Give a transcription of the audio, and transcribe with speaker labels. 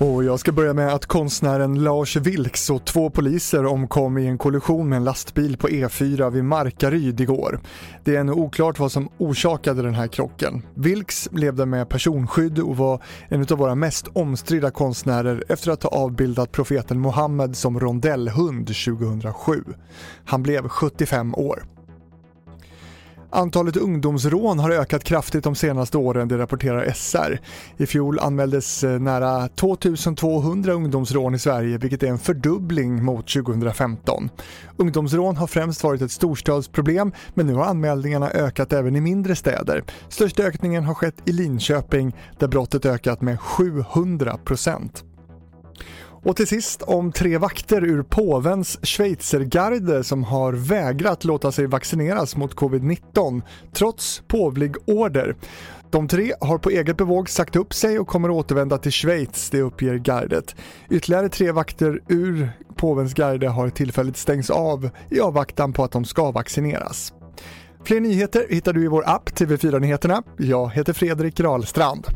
Speaker 1: Och jag ska börja med att konstnären Lars Vilks och två poliser omkom i en kollision med en lastbil på E4 vid Markaryd igår. Det är ännu oklart vad som orsakade den här krocken. Vilks levde med personskydd och var en av våra mest omstridda konstnärer efter att ha avbildat profeten Mohammed som rondellhund 2007. Han blev 75 år. Antalet ungdomsrån har ökat kraftigt de senaste åren, det rapporterar SR. I fjol anmäldes eh, nära 2200 ungdomsrån i Sverige, vilket är en fördubbling mot 2015. Ungdomsrån har främst varit ett storstadsproblem, men nu har anmälningarna ökat även i mindre städer. Största ökningen har skett i Linköping, där brottet ökat med 700 procent. Och till sist om tre vakter ur påvens schweizergarde som har vägrat låta sig vaccineras mot covid-19 trots påvlig order. De tre har på eget bevåg sagt upp sig och kommer återvända till Schweiz, det uppger gardet. Ytterligare tre vakter ur påvens garde har tillfälligt stängts av i avvaktan på att de ska vaccineras. Fler nyheter hittar du i vår app TV4 Nyheterna. Jag heter Fredrik Rahlstrand.